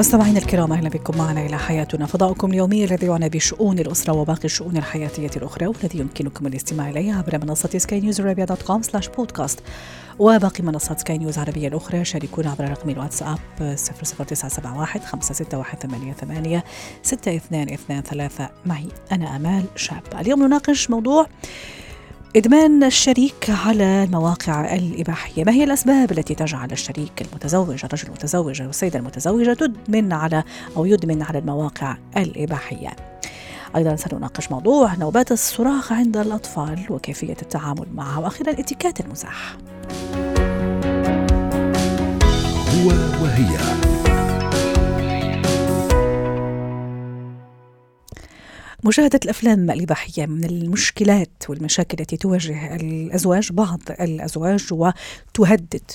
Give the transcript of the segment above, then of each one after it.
مستمعينا الكرام أهلا بكم معنا إلى حياتنا. فضاؤكم اليومي الذي يعنى بشؤون الأسرة وباقي الشؤون الحياتية الأخرى والذي يمكنكم الاستماع إليه عبر منصة سكاي نيوز عربيه dot com slash podcast وباقي منصات سكاي نيوز عربية الأخرى شاركونا عبر رقم الواتساب 00971 561 6223 معي أنا آمال شاب. اليوم نناقش موضوع إدمان الشريك على المواقع الإباحية. ما هي الأسباب التي تجعل الشريك المتزوج الرجل المتزوج أو السيدة المتزوجة تدمن على أو يدمن على المواقع الإباحية؟ أيضا سنناقش موضوع نوبات الصراخ عند الأطفال وكيفية التعامل معها. وأخيرا اتكات المزاح هو وهي. مشاهدة الأفلام الإباحية من المشكلات والمشاكل التي تواجه الأزواج بعض الأزواج وتهدد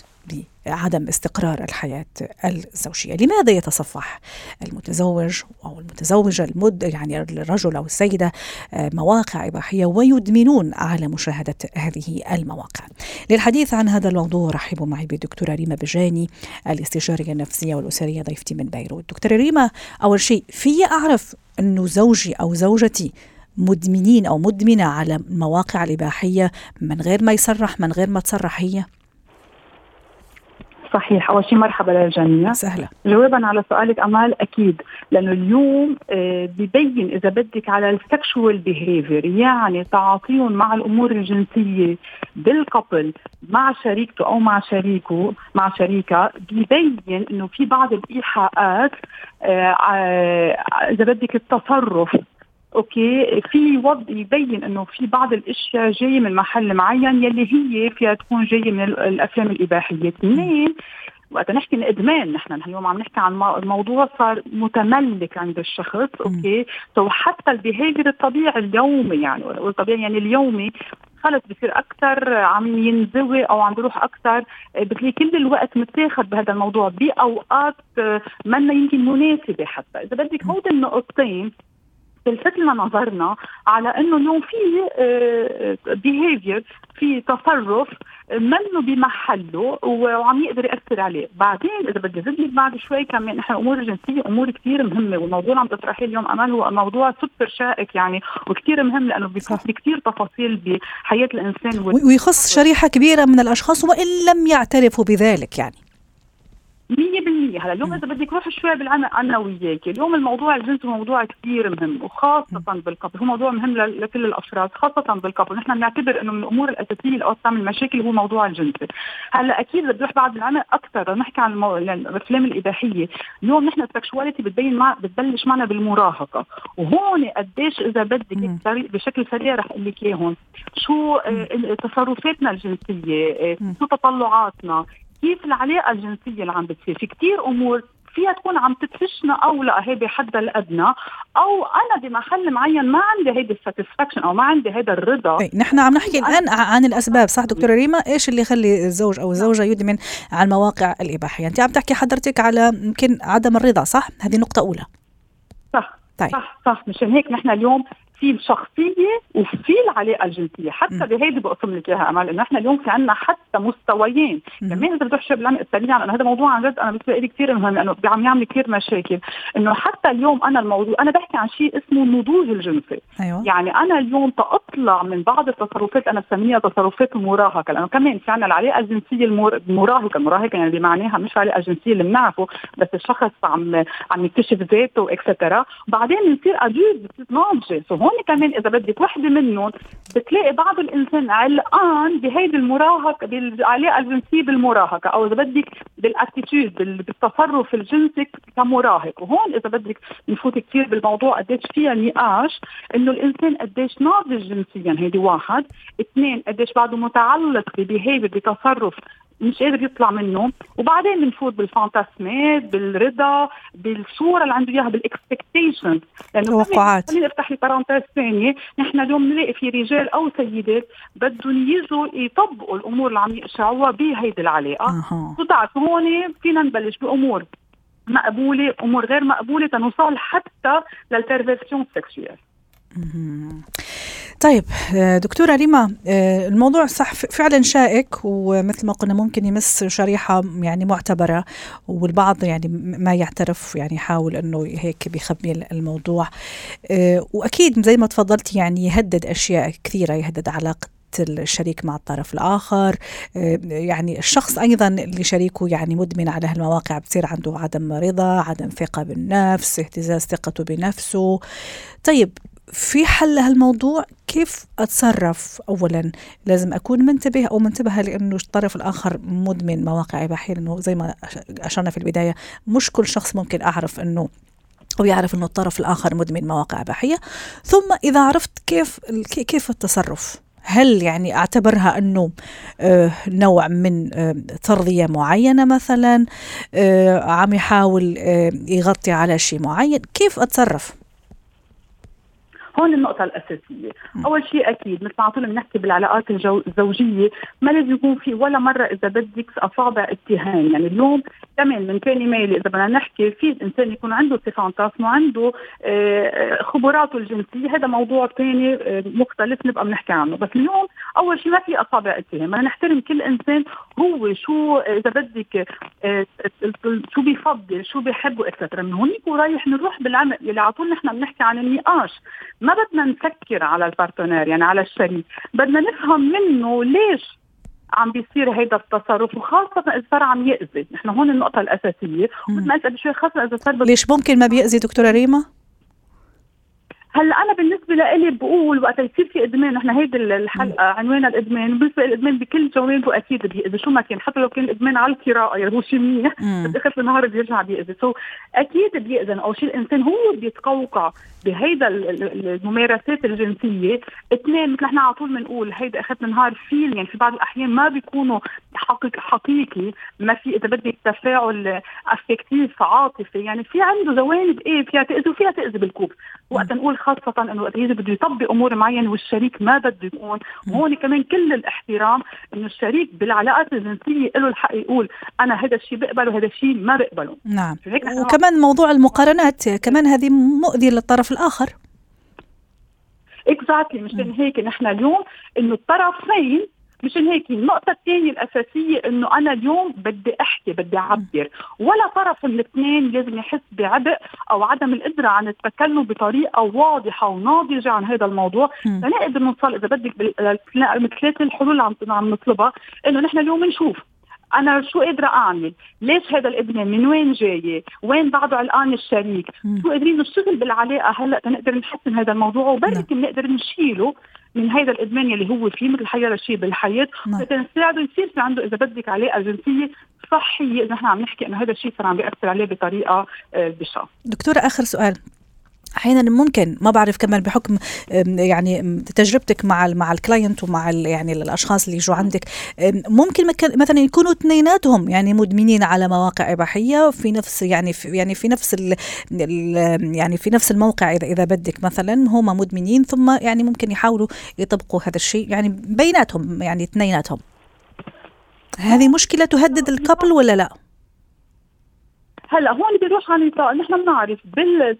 بعدم استقرار الحياة الزوجية. لماذا يتصفح المتزوج أو المتزوجة المد يعني الرجل أو السيدة مواقع إباحية ويدمنون على مشاهدة هذه المواقع؟ للحديث عن هذا الموضوع رحبوا معي بالدكتورة ريما بجاني الاستشارية النفسية والأسرية ضيفتي من بيروت. دكتورة ريما أول شيء في أعرف أنه زوجي أو زوجتي مدمنين أو مدمنة على المواقع الإباحية من غير ما يصرح من غير ما تصرح هي؟ صحيح. أول شيء مرحبا للجميع. هلا جوابا على سؤالك أمل أكيد. لأنه اليوم آه، ببين إذا بدك على ال sexual behavior يعني تعاطيهم مع الأمور الجنسية بال couple مع شريكته أو مع شريكه مع شريكة ببين إنه في بعض الإيحاءات آه، آه، إذا بدك التصرف okay. في وضع يبين إنه في بعض الأشياء جاية من محل معين يلي هي فيها تكون جاية من الأفلام الإباحية. اثنين وقت نحكي الادمان نحن اليوم عم نحكي عن موضوع صار متملك عند الشخص okay. so حتى ال behavior الطبيعي اليومي يعني والطبيعي يعني اليومي خلص بصير أكثر عم ينزوي أو عم بيروح أكثر. بتلاقي كل الوقت متاخذ بهذا الموضوع بأوقات منا يمكن مناسبة حتى. إذا بدك هودي النقطتين تلفت لنا نظرنا على إنه اليوم في behavior آه، في تصرف منه بمحله وعم يقدر يأثر عليه، بعدين إذا بدي زد بعد شوي كمان نحن الأمور الجنسيه أمور كثير مهمة والموضوع اللي عم تطرحيه اليوم أمل هو موضوع سوبر شائك يعني وكثير مهم لأنه بيخص بكثير تفاصيل بحياة الإنسان ويخص شريحة كبيرة من الأشخاص وإن لم يعترفوا بذلك يعني. 100% هلا اليوم إذا بدك روح شوي بالعمق أنا وياك اليوم الموضوع الجنسي موضوع كثير مهم وخاصة بالقبل هو موضوع مهم لكل الافراد خاصة بالقبل نحن بنعتبر إنه من الأمور الأساسية اللي اوقات تعمل مشاكل هو موضوع الجنسي هلا أكيد بدي أروح بعد العمق أكثر نحكي عن المو... الأفلام الإباحية. اليوم نحن السكشواليتي بتبين مع بتبلش معنا بالمراهقة. وهون قديش إذا بدك بشكل سريع رح أقول لك إياهم. شو آه، تصرفاتنا الجنسية آه، شو تطلعاتنا كيف العلاقة الجنسية اللي عم بتصير؟ في كثير أمور فيها تكون عم تدفشنا أو لا هي بحدها الادنى أو أنا بمحل معين ما عندي هيدي الساتسفاكشن أو ما عندي هذا الرضا. طيب نحن عم نحكي الآن عن الأسباب صح دكتورة ريما؟ إيش اللي يخلي الزوج أو الزوجة يدمن على المواقع الإباحية؟ أنت عم تحكي حضرتك على يمكن عدم الرضا صح؟ هذه نقطه أولى. صح طيب. صح صح. مشان هيك نحن اليوم في الشخصيه وفي العلاقه الجنسيه حتى بهيدي بقسم لك إياها امل إنه إحنا اليوم في عندنا حتى مستويين. كمان اذا بدك تحشر بالعمق سريعا لأنه هذا موضوع عن جد أنا بالنسبة لي كثير مهم لأنه عم يعمل كثير مشاكل. إنه حتى اليوم أنا الموضوع أنا بحكي عن شيء اسمه النضوج الجنسي. أيوة. يعني أنا اليوم تأطلع من بعض التصرفات أنا بسميها تصرفات المراهقه لأنه كمان في عندنا العلاقه الجنسيه المراهقه المراهقه يعني بمعناها مش العلاقه الجنسيه اللي بنعرفه بس الشخص عم عم يكتشف ذاته et cetera بعدين بصير adult بصير ناضجه so هون كمان إذا بدك وحدة منهم بتلاقي بعض الإنسان علقان بهيدي المراهقة بالعلاقة الجنسية بالمراهقة أو إذا بدك بال attitude بالتصرف الجنسي كمراهق. وهون إذا بدك نفوت كثير بالموضوع قديش فيها نقاش إنه الإنسان قديش ناضج جنسيا. هيدي واحد. اثنين قديش بعده متعلق ب behavior بتصرف مش قادر يطلع منه وبعدين بنفوت بال fantasme ات بالرضا بالصورة اللي عنده إياها بال expectation لأنه توقعات خليني أفتح لي parenthèse ثانية. نحن اليوم بنلاقي في رجال أو سيدات بدهم يجوا يطبقوا الأمور اللي عم يشوفوها بهيدي العلاقة. أه. وتعرف هون فينا نبلش بأمور مقبولة أمور غير مقبولة تنوصل حتى لل perversion sexuelle طيب آه، دكتورة ريما آه، الموضوع صح فعلا شائك ومثل ما قلنا ممكن يمس شريحة يعني معتبرة والبعض يعني ما يعترف يعني يحاول إنه هيك بيخبي الموضوع. آه، وأكيد زي ما تفضلت يعني يهدد أشياء كثيرة يهدد علاقة الشريك مع الطرف الآخر. يعني الشخص أيضا اللي شريكه يعني مدمن على هالمواقع بتصير عنده عدم رضا عدم ثقة بالنفس اهتزاز ثقته بنفسه. طيب في حل لهالموضوع؟ كيف أتصرف اولا؟ لازم أكون منتبه أو منتبهة لأنه الطرف الآخر مدمن مواقع اباحيه لأنه زي ما أشرنا في البداية مش كل شخص ممكن أعرف إنه أو يعرف أنه الطرف الآخر مدمن مواقع إباحية ثم إذا عرفت كيف كيف التصرف؟ هل يعني أعتبرها إنه آه، نوع من آه، ترضيه معينة مثلا آه، عم يحاول يغطي على شيء معين؟ كيف أتصرف؟ هون النقطة الأساسية، أول شيء أكيد مثل ما على طول بنحكي بالعلاقات الزوجية ما لازم يكون في ولا مرة إذا بدك أصابع اتهام، يعني اليوم كمان من كان مالي إذا بدنا نحكي في الإنسان يكون عنده فانتاسم وعنده آه، خبراته الجنسية. هذا موضوع ثاني آه، مختلف نبقى بنحكي عنه، بس اليوم أول شيء ما في أصابع اتهام، بدنا نحترم كل إنسان هو شو إذا بدك آه، شو بيفضل، شو بيحب و et cetera، من هونيك ورايح نروح بالعمق اللي على طول نحن بنحكي عن النقاش. ما بدنا نسكر على ال partenaire يعني على الشريك. بدنا نفهم منه ليش عم بيصير هيدا التصرف وخاصة إذا صار عم يأذي، نحن هون النقطة الأساسية، ومثل ما قلت شوي خاصة إذا صار ليش ممكن ما بيأذي دكتورة ريما؟ هلا أنا بالنسبة لإلي بقول وقت يصير في إدمان نحن هيدي الحلقة عنوانها الإدمان بالنسبة للإدمان بكل جوانبه أكيد بيأذي شو ما كان حتى لو كان الادمان على القراءة يعني هو شيء منيح بس آخر النهار بيرجع بيأذي. so أكيد بيأذي أول شيء الإنسان هو بيتقوقع بهيدا الممارسات الجنسية. اثنين مثل إحنا على طول بنقول هيدا آخر النهار فيل يعني في بعض الأحيان ما بيكونوا حقيقي حقيقي ما في إذا بدك تفاعل affectif عاطفي يعني في عنده جوانب إيه فيها تأذي وفيها تأذي بال couple. وقت نقول خاصة إنه وقت يجي بده يطبق أمور معينة والشريك ما بده يكون. وهون كمان كل الاحترام إنه الشريك بالعلاقات الجنسية له الحق يقول أنا هذا الشيء بقبله وهذا الشيء ما بقبله. نعم. وكمان موضوع المقارنات كمان هذه مؤذية للطرف الآخر. اكزاكتلي مشان هيك نحن اليوم إنه الطرفين مشان هيك النقطة الثانية الأساسية إنه أنا اليوم بدي أحكي بدي أعبر. ولا طرف من الاثنين لازم يحس بعبء أو عدم القدرة عن التكلم بطريقة واضحة وناضجة عن هذا الموضوع. لنقدر نوصل إذا بدك ثلاث الحلول اللي عم نطلبها إنه نحن اليوم نشوف أنا شو قادرة أعمل؟ ليش هذا الادمان من وين جاي وين بعده علقان الشريك. شو قادرين نشتغل بالعلاقة هلأ تنقدر نحسن هذا الموضوع؟ وبركي بنقدر نعم. نشيله. من هذا الإدمان يلي هو فيه مثل حيا شيء بالحياة نساعده يصير في عنده إذا بدك علاقه جنسيه صحية اذا نحن عم نحكي إنه هذا الشيء صار عم بيأثر عليه بطريقة آه، بشعه. دكتورة آخر سؤال أحيانا ممكن ما بعرف كمان بحكم يعني تجربتك مع مع ال client ومع يعني الأشخاص اللي يجوا عندك ممكن مثلا يكونوا اثنيناتهم يعني مدمنين على مواقع إباحية في نفس يعني في يعني في نفس ال يعني في نفس الموقع إذا إذا بدك مثلا هم مدمنين ثم يعني ممكن يحاولوا يطبقوا هذا الشيء يعني بيناتهم يعني اثنيناتهم هذه مشكلة تهدد ال couple ولا لا؟ هلا هون بيروح على نطاق نحن بنعرف بال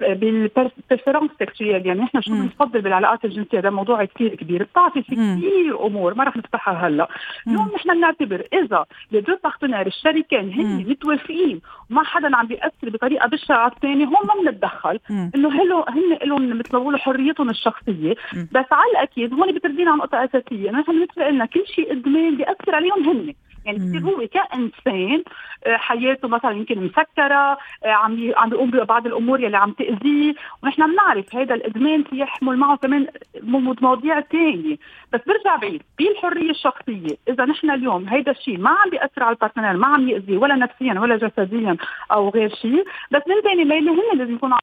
بال préférence sexuelle يعني نحن شو بنفضل بالعلاقات الجنسية؟ هذا موضوع كثير كبير. بتعرفي في كثير أمور ما رح نفتحها هلا. اليوم نحن بنعتبر إذا les deux partenaires الشريكين هن متوافقين وما حدا عم بيأثر بطريقة بشعه على الثاني هون ما بنتدخل. إنه هلو هن لهم مثل ما بقولوا حريتهم الشخصية. بس على الأكيد هون بتردينا عن نقطة أساسية. نحن بالنسبة لنا كل شيء إدمان بيأثر عليهم هن. يعني بصير هو كانسان آه، حياته مثلا يمكن مسكرة آه، عم عم بيقوم ببعض الأمور يلي عم تأذيه. ونحن بنعرف هذا الإدمان في يحمل معه كمان مواضيع ثانية بس برجع بعيد. بالحرية الشخصية. إذا نحن اليوم هيدا الشيء ما عم بيأثر على ال partner ما عم يأذيه ولا نفسيا ولا جسديا أو غير شيء بس من ثاني ميلة هن لازم يكونوا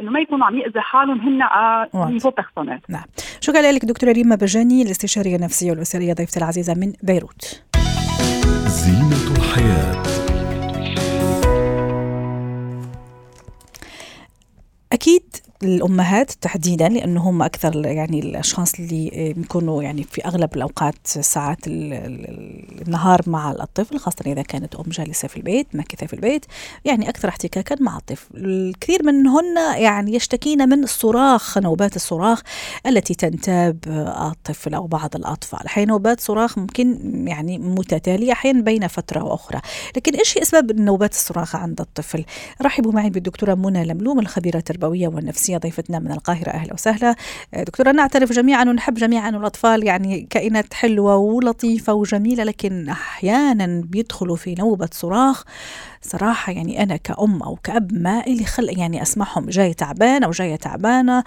إنه ما يكونوا عم ياذي حالهم هن niveau personnel نعم. شكرا لك دكتورة ريما بجاني الاستشارية النفسية والأسرية ضيفتي العزيزة من بيروت. زينة الحياة. أكيد الامهات تحديدا لأنه هم أكثر يعني الأشخاص اللي بيكونوا يعني في أغلب الأوقات ساعات النهار مع الطفل خاصة إذا كانت أم جالسة في البيت ماكثه في البيت يعني أكثر احتكاكا مع الطفل. الكثير منهن يعني يشتكين من الصراخ نوبات الصراخ التي تنتاب الطفل أو بعض الأطفال. أحيانا نوبات صراخ ممكن يعني متتالية أحيانا بين فترة وأخرى. لكن إيش هي أسباب نوبات الصراخ عند الطفل؟ رحبوا معي بالدكتورة منى لملوم الخبيرة التربوية والنفسية. النفسية ضيفتنا من القاهرة أهلا وسهلا. دكتورة نعترف جميعا ونحب جميعا الأطفال يعني كائنات حلوة ولطيفة وجميلة لكن أحيانا بيدخلوا في نوبة صراخ. صراحة يعني أنا كأم أو كأب ما إلي خلق يعني أسمعهم جاي تعبان أو جاية تعبانة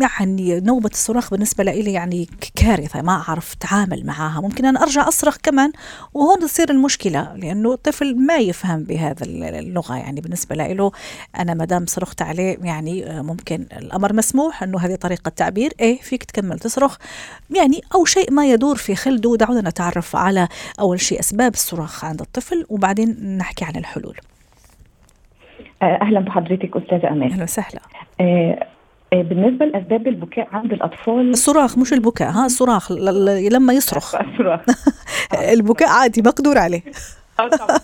يعني نوبة الصراخ بالنسبة لي يعني كارثة ما أعرف أتعامل معها ممكن أنا أرجع أصرخ كمان وهون تصير المشكلة لأنه الطفل ما يفهم بهذا اللغة يعني بالنسبة له أنا ما دام صرخت عليه يعني آه، ممكن الأمر مسموح أنه هذه طريقة تعبير. إيه فيك تكمل تصرخ. يعني أو شيء ما يدور في خلده دعونا نتعرف على أول شيء أسباب الصراخ عند الطفل وبعدين نحكي عن الحلول. آه، أهلا بحضرتك أستاذة أمان أهلا وسهلا. آه، آه، بالنسبة لأسباب البكاء عند الأطفال. الصراخ مش البكاء ها الصراخ لما يصرخ. الصراخ البكاء عادي مقدور عليه. آه طبعا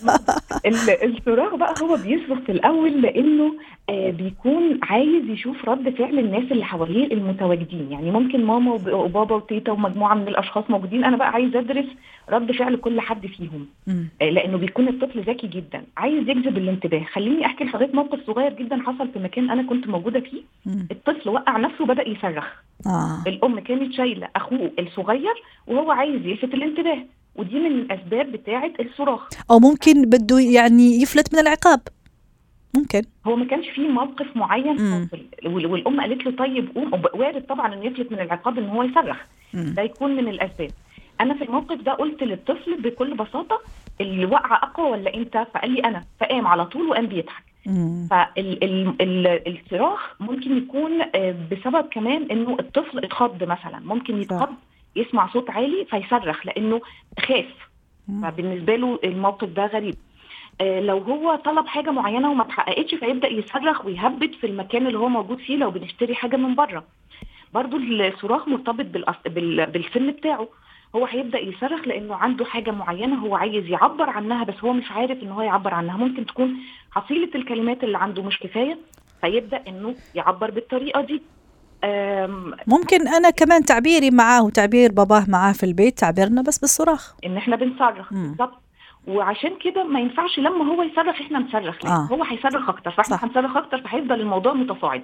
الصراخ بقى هو بيصرخ في الأول لأنه آه بيكون عايز يشوف رد فعل الناس اللي حواليه المتواجدين. يعني ممكن ماما وبابا وتيتا ومجموعة من الأشخاص موجودين أنا بقى عايز أدرس رد فعل كل حد فيهم. آه لأنه بيكون الطفل ذكي جدا. عايز يجذب الانتباه. خليني أحكي لحضرتك موقف صغير جدا حصل في مكان أنا كنت موجودة فيه. الطفل وقع نفسه وبدأ يصرخ. آه. الأم كانت شايلة أخوه الصغير وهو عايز يلفت الانتباه. ودي من الأسباب بتاعة الصراخ. أو ممكن بده يعني يفلت من العقاب. ممكن. هو ما كانش فيه موقف معين حاصل. والأم قالت له طيب قوم. وارد طبعا انه يفلت من العقاب إن هو يصرخ. ده يكون من الأسباب. أنا في الموقف ده قلت للطفل بكل بساطة اللي وقع أقوى ولا انت فقال لي أنا. فقام على طول وقام بيضحك. فالصراخ ممكن يكون آه، بسبب كمان إنه الطفل اتخض مثلا. ممكن يتخض يسمع صوت عالي فيصرخ لأنه خاف. فبالنسبة له الموقف ده غريب. آه لو هو طلب حاجة معينة وما اتحققتش فيبدأ يصرخ ويهبد في المكان اللي هو موجود فيه لو بنشتري حاجة من بره. برضو الصراخ مرتبط بال... بالسن بتاعه. هو هيبدأ يصرخ لأنه عنده حاجة معينة هو عايز يعبر عنها بس هو مش عارف إن هو يعبر عنها. ممكن تكون حصيلة الكلمات اللي عنده مش كفاية فيبدأ إنه يعبر بالطريقة دي. ممكن أنا كمان تعبيري معاه وتعبير باباه معاه في البيت تعبيرنا بس بالصراخ. إن إحنا بنصرخ بالظبط. وعشان كده ما ينفعش لما هو يصرخ إحنا نصرخ آه. هو هيصرخ أكتر فإحنا هنصرخ أكتر فهيفضل الموضوع متصاعد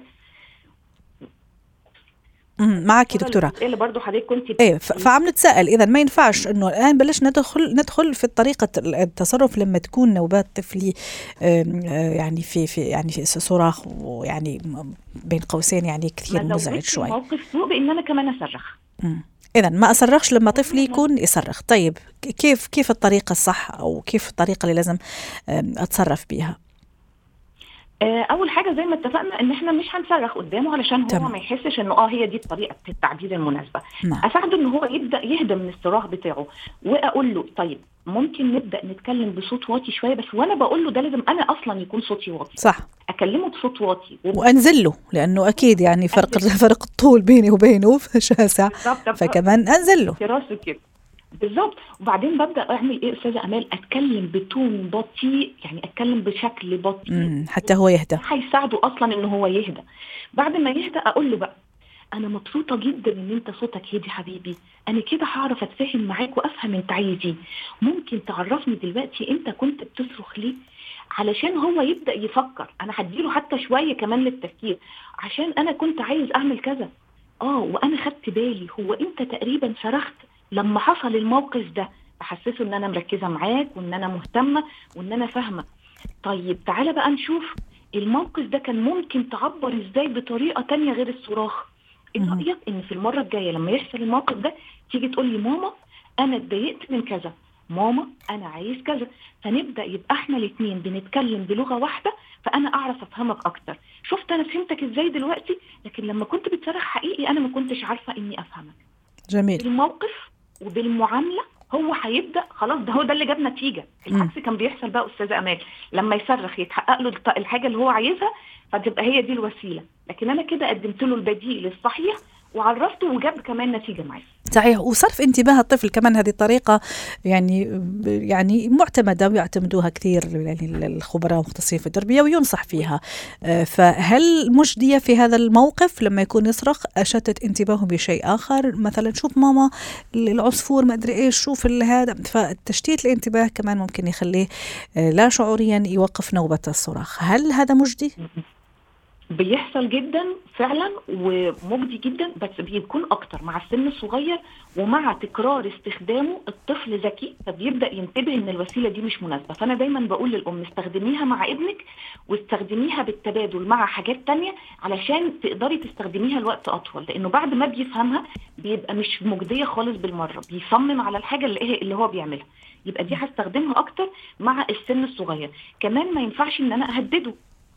معك دكتورة. اللي برضه حضرتك كنت إيه فعم نتساءل إذا ما ينفعش إنه الآن بلش ندخل ندخل في طريقة التصرف لما تكون نوبات طفلي آه، يعني في في يعني في صراخ ويعني بين قوسين يعني كثير مزعج شوي. موقف سوء بإن أنا كمان أصرخ. اذا ما أصرخش لما طفلي يكون يصرخ. طيب كيف كيف الطريقة الصح أو كيف الطريقة اللي لازم أتصرف بيها؟ أول حاجة زي ما اتفقنا إن إحنا مش هنصرخ قدامه علشان هو تمام. ما يحسش إنه آه هي دي الطريقة التعبير المناسبة. نعم. أساعده إن هو يبدأ يهدى من الصراخ بتاعه وأقول له طيب ممكن نبدأ نتكلم بصوت واطي شوية؟ بس وأنا بقول له ده لازم أنا أصلا يكون صوتي واطي. صح. أكلمه بصوت واطي وأنزل له لأنه أكيد يعني فرق فرق الطول بيني وبينه شاسع فكمان أنزل له. في راسه كده. بالظبط. وبعدين ببدأ أعمل إيه أستاذة أمال؟ أتكلم بتون بطيء يعني أتكلم بشكل بطيء. حتى هو يهدى. هيساعده أصلا ان هو يهدى. بعد ما يهدى أقول له بقى أنا مبسوطة جدا إن أنت صوتك هادي حبيبي. أنا كده هعرف أتفاهم معاك وأفهم أنت عايز إيه. ممكن تعرفني دلوقتي أنت كنت بتصرخ ليه؟ علشان هو يبدأ يفكر. أنا هديله حتى شوية كمان للتفكير. عشان أنا كنت عايز أعمل كذا. آه وأنا خدت بالي. هو أنت تقريبا صرخت لما حصل الموقف ده أحسسه إن أنا مركزة معاك وإن أنا مهتمة وإن أنا فاهمة. طيب تعالى بقى نشوف الموقف ده كان ممكن تعبر إزاي بطريقة تانية غير الصراخ. إيه رأيك إن في المرة الجاية لما يحصل الموقف ده تيجي تقول لي ماما أنا اتضايقت من كذا ماما أنا عايز كذا. فنبدأ يبقى إحنا الاثنين بنتكلم بلغة واحدة فأنا أعرف أفهمك أكتر. شفت أنا فهمتك إزاي دلوقتي؟ لكن لما كنت بتصرخ حقيقي أنا ما كنتش عارفة إني أفهمك. جميل. بالموقف وبالمعاملة هو هيبدأ خلاص ده هو ده اللي جاب نتيجة. العكس كان بيحصل بقى أستاذة أمال. لما يصرخ يتحقق له الحاجة اللي هو عايزها فتبقى هي دي الوسيلة. لكن أنا كده قدمت له البديل الصحيح وعرفته وجاب كمان نتيجة معاه صحيح وصرف انتباه الطفل كمان هذه الطريقة يعني يعني معتمدة ويعتمدوها كثير يعني الخبراء المختصين في التربية وينصح فيها. آه، فهل مجدية في هذا الموقف لما يكون يصرخ أشتت انتباهه بشيء آخر؟ مثلا شوف ماما العصفور ما أدري إيش شوف هذا. فتشتيت الانتباه كمان ممكن يخليه آه، لا شعوريا يوقف نوبة الصراخ. هل هذا مجدي؟ بيحصل جدا فعلا ومجدي جدا بس بيكون أكتر مع السن الصغير ومع تكرار استخدامه الطفل ذكي فبيبدأ ينتبه إن الوسيلة دي مش مناسبة. فأنا دايما بقول للأم استخدميها مع ابنك واستخدميها بالتبادل مع حاجات تانية علشان تقدري تستخدميها لوقت أطول لأنه بعد ما بيفهمها بيبقى مش مجدية خالص بالمرة. بيصمم على الحاجة اللي هو بيعملها. يبقى دي هستخدمها أكتر مع السن الصغير. كمان ما ينفعش إن أنا أهدده.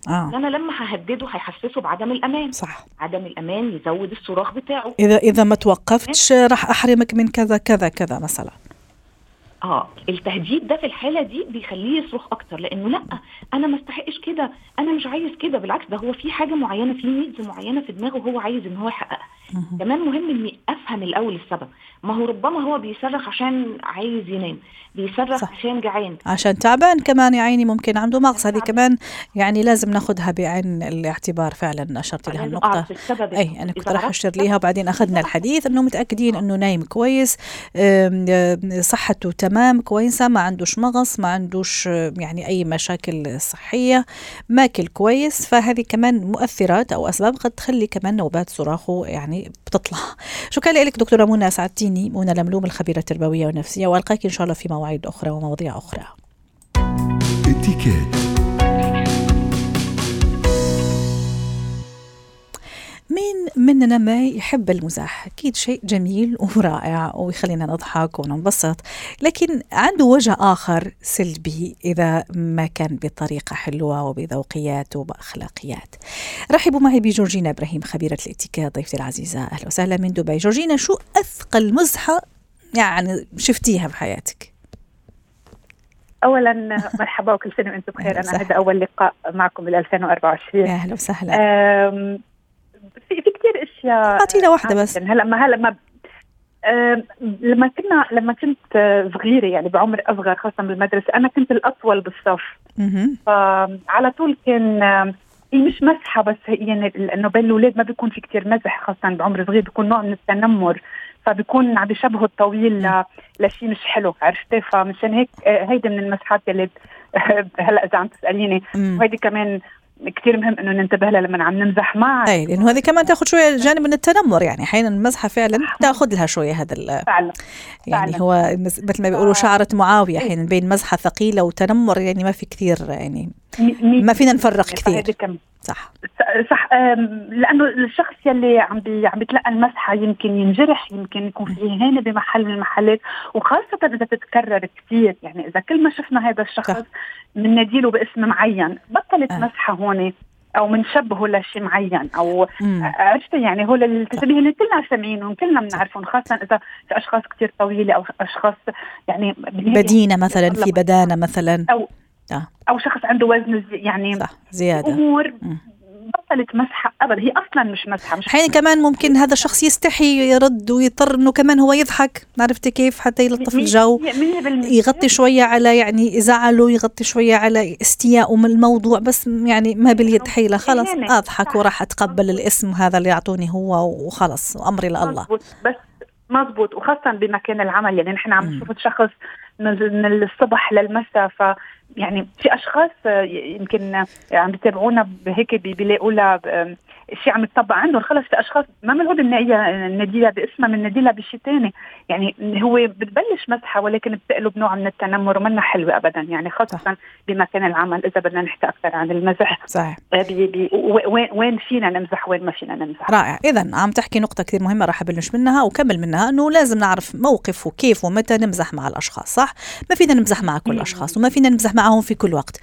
آه. أنا لما ههدده هيحسسه بعدم الأمان. صح. عدم الأمان يزود الصراخ بتاعه. إذا إذا ما توقفتش راح أحرمك من كذا كذا كذا مثلا. آه التهديد ده في الحالة دي بيخليه يصرخ أكتر لأنه لأ أنا ما استحقش كده أنا مش عايز كده. بالعكس ده هو في حاجة معينة في نيدز معينة في دماغه هو عايز إن هو يحققها. كمان مهم إني أفهم الأول السبب. ما هو ربما هو بيصرخ عشان عايز ينام بيصرخ صح. عشان جعان. عشان تعبان كمان يا عيني ممكن عنده مغص. هذه كمان يعني لازم ناخذها بعين الاعتبار فعلا اشرت لها لازم النقطة. السبب أي أنا كنت راح اشير ليها وبعدين أخذنا الحديث إنه متأكدين إنه نايم كويس صحته تمام كويسة ما عندوش مغص ما عندوش يعني أي مشاكل صحية ماكل كويس. فهذه كمان مؤثرات أو أسباب قد تخلي كمان نوبات صراخه يعني بتطلع. شكرا لك دكتورة منى سعدتيني منى لملوم الخبيرة التربوية والنفسية والقاك إن شاء الله في مواعيد أخرى ومواضيع أخرى. مننا ما يحب المزاح. أكيد شيء جميل ورائع ويخلينا نضحك وننبسط لكن عنده وجه آخر سلبي إذا ما كان بطريقة حلوة وبذوقيات وبأخلاقيات. رحبوا معي بجورجينا إبراهيم خبيرة الاتيكيت ضيفتي العزيزة. أهلا وسهلا من دبي. جورجينا شو أثقل مزحة يعني شفتيها بحياتك اولا مرحبا وكل سنة وأنتم بخير. أنا. هذا أول لقاء معكم بال 2024 أهلا وسهلا. في في أشياء أعطينا واحدة بس عادة. هلا ما هلا ما أم، لما كنا لما كنت آه، صغيرة يعني بعمر أصغر خاصة بالمدرسة أنا كنت الأطول بالصف. فعلى طول كان هي مش مسحة بس هي يعني لأنه بين الأولاد ما بيكون في كتير مزح خاصة بعمر صغير بيكون نوع من التنمر فبيكون عم بيشبهوا الطويل ل- لشيء مش حلو عرفتي فمشان هيك آه، هيدي من المسحات يلي هلا إذا عم تسأليني. وهيدي كمان كثير مهم إنه ننتبه لها لما عم نمزح مع أي لأنه هذه كمان تاخذ شوية جانب من التنمر يعني أحيانا المزحة فعلا تاخذ لها شوية هذا ال- فعلا يعني فعلا. هو مثل ما بيقولوا ف- شعرة معاوية إيه. أحيانا بين مزحة ثقيلة وتنمر يعني ما في كثير يعني ما فينا نفرق كثير صح. صح لأنه الشخص يلي عم بي عم بيتلقى المسحة يمكن ينجرح يمكن يكون في هانه بمحل من المحلات وخاصة إذا تتكرر كثير يعني إذا كل ما شفنا هذا الشخص. بنناديله باسم معين بطلت آه. مسحة هون أو بنشبهه لشيء معين أو. عرفتي؟ يعني هو التشبيه اللي كلنا سامعينهم كلنا بنعرفهم خاصة إذا في أشخاص كثير طويلة أو أشخاص يعني بدينة مثلا في بدانة مثلا. أو آه. أو شخص عنده وزن يعني صح زيادة. امور. بطلت مسحة ابدا هي أصلا مش مسحة مش أحيانا كمان ممكن هذا الشخص يستحي يرد ويضطر إنه كمان هو يضحك. عرفتي كيف؟ حتى يلطف الجو. يغطي شوية على يعني زعله يغطي شوية على استيائه من الموضوع بس يعني ما باليد حيلة. خلص يعني أضحك صح. وراح أتقبل الاسم هذا اللي يعطوني هو وخلص وأمري لله. بس مزبوط وخاصة بمكان العمل. يعني نحن عم. نشوف شخص من الصبح للمساء. ف يعني في أشخاص آه، يمكن عم بيتابعونا هيك بي- بيلاقوا لها شيء عم يتطبق عندهم خلص في أشخاص ما بنقول نديلها باسمها من نديلها بشيء ثاني يعني هو بتبلش مزحة ولكن بتقلب نوع من التنمر ومنا حلوة ابدا. يعني خاصة بمكان العمل إذا بدنا نحكي أكثر عن المزح. صحيح. بي بي وين وين فينا نمزح وين ما فينا نمزح. رائع. اذا عم تحكي نقطة كثير مهمة راح أبلش منها وكمل منها إنه لازم نعرف موقف وكيف ومتى نمزح مع الأشخاص صح؟ ما فينا نمزح مع كل الاشخاص وما فينا نمزح معهم في كل وقت.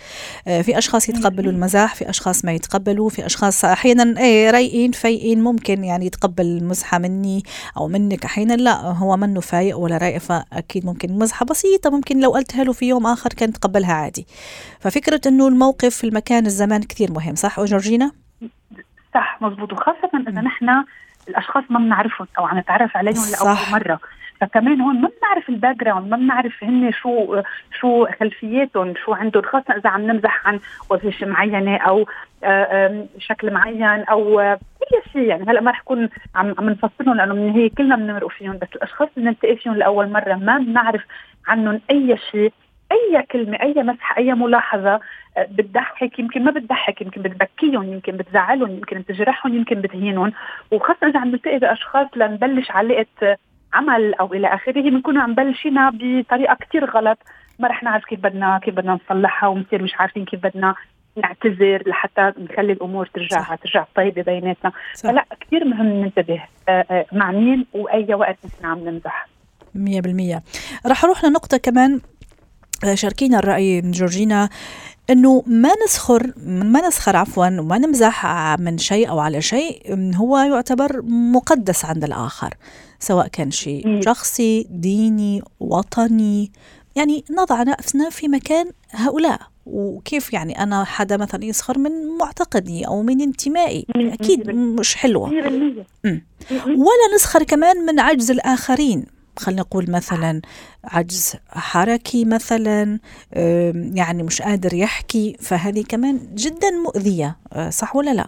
آه، في أشخاص يتقبلوا المزاح في أشخاص ما يتقبلوا في أشخاص أحيانا إيه رايقين فايقين ممكن يعني يتقبل المزحة مني أو منك. أحيانا لا هو منه فايق ولا رايق فأكيد ممكن مزحة بسيطة ممكن لو قلتها له في يوم آخر كان تقبلها عادي. ففكرة إنه الموقف المكان الزمان كثير مهم صح جورجينا؟ صح مزبوط وخاصة إذا نحن الأشخاص ما بنعرفهم أو عم نتعرف عليهم لأول مرة. فكمان هون ما بنعرف ال background ما بنعرف هن شو شو خلفياتهم شو عندهم خاصة إذا عم نمزح عن وظيفه معينة أو شكل معين أو اي شيء يعني. هلأ ما رح اكون عم عم نفصلهم لأنه من هي كلنا بنمرق فيهم بس الأشخاص اللي نلتقي فيهم لأول مرة ما بنعرف عنهم أي شيء أي كلمة أي مسحة أي ملاحظة آه، بتضحك يمكن ما بتضحك يمكن بتبكيهم يمكن بتزعلهم يمكن بتجرحهم يمكن بتهينهم. وخاصة إذا عم نلتقي بأشخاص لنبلش علاقة عمل أو إلى آخره بنكون عم بلشينا بطريقة كتير غلط. ما رح نعرف كيف بدنا كيف بدنا نصلحها وبنصير مش عارفين كيف بدنا نعتذر لحتى نخلي الأمور ترجع صح. ترجع طيبة بيناتنا. فلا كثير مهم ننتبه آه، آه، مع مين وأي وقت نحن عم نمزح 100% رح أروح لنقطة كمان آه، شاركينا الرأي من جورجينا. إنه ما نسخر ما نسخر عفوا وما نمزح من شيء أو على شيء هو يعتبر مقدس عند الآخر سواء كان شيء شخصي ديني وطني. يعني نضع نفسنا في مكان هؤلاء. وكيف يعني أنا حدا مثلا يسخر من معتقدي أو من انتمائي؟ أكيد مش حلوة. ولا نسخر كمان من عجز الآخرين. خلينا نقول مثلا عجز حركي مثلا يعني مش قادر يحكي فهذه كمان جدا مؤذية آه، صح ولا لا؟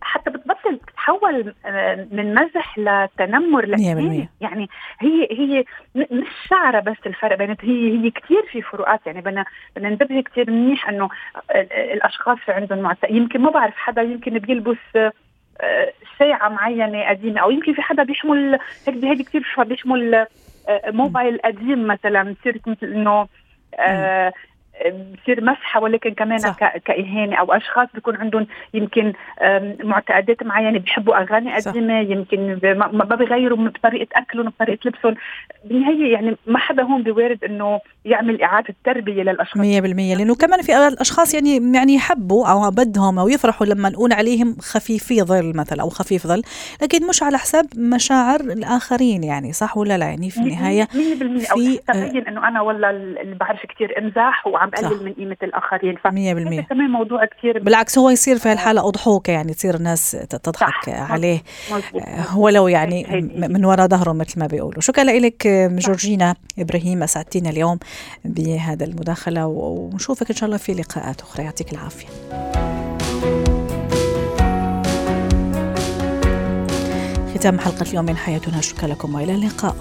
حتى بتبطل تتحول آه، من مزح لتنمر لهين يعني هي هي مش شعرة بس الفرق بينت هي هي كثير في فروقات يعني بدنا بدنا ننتبه كثير منيح إنه الأشخاص في عندهم معت... يمكن ما بعرف حدا يمكن بيلبس ساعة معينة قديمة أو يمكن في حدا بيحمل هيك بهيدي كثير بيحمل موبايل قديم مثلا بصير مثل إنه بصير مسحة ولكن كمان صح. كإهانة أو أشخاص بيكون عندهم يمكن معتقدات معينة بيحبوا أغاني قديمة يمكن ما بيغيروا من طريقة أكلهم وطريقه لبسهم. بالنهاية يعني ما حدا هون بيوارد إنه يعمل إعادة تربية للأشخاص. 100% لأنه كمان في أشخاص يعني يعني يحبوا أو بدهم أو يفرحوا لما نقول عليهم خفيفي ظل مثلا أو خفيف ظل لكن مش على حساب مشاعر الآخرين يعني صح ولا لا؟ يعني في النهاية 100% في أو تبين إنه أنا والله اللي بعرف كثير إمزح وعم بقلل من قيمة الآخرين. ف 100% كمان موضوع كثير بالعكس هو يصير في هالحالة اضحوكه يعني تصير الناس تضحك صح. عليه. مزبوط. آه، ولو يعني من وراء ظهره مثل ما بيقولوا. شكرا لك جورجينا إبراهيم أسعدتينا اليوم بهذا المداخلة ونشوفك إن شاء الله في لقاءات أخرى. يعطيك العافية. ختام حلقة اليوم من حياتنا. شكرا لكم وإلى اللقاء.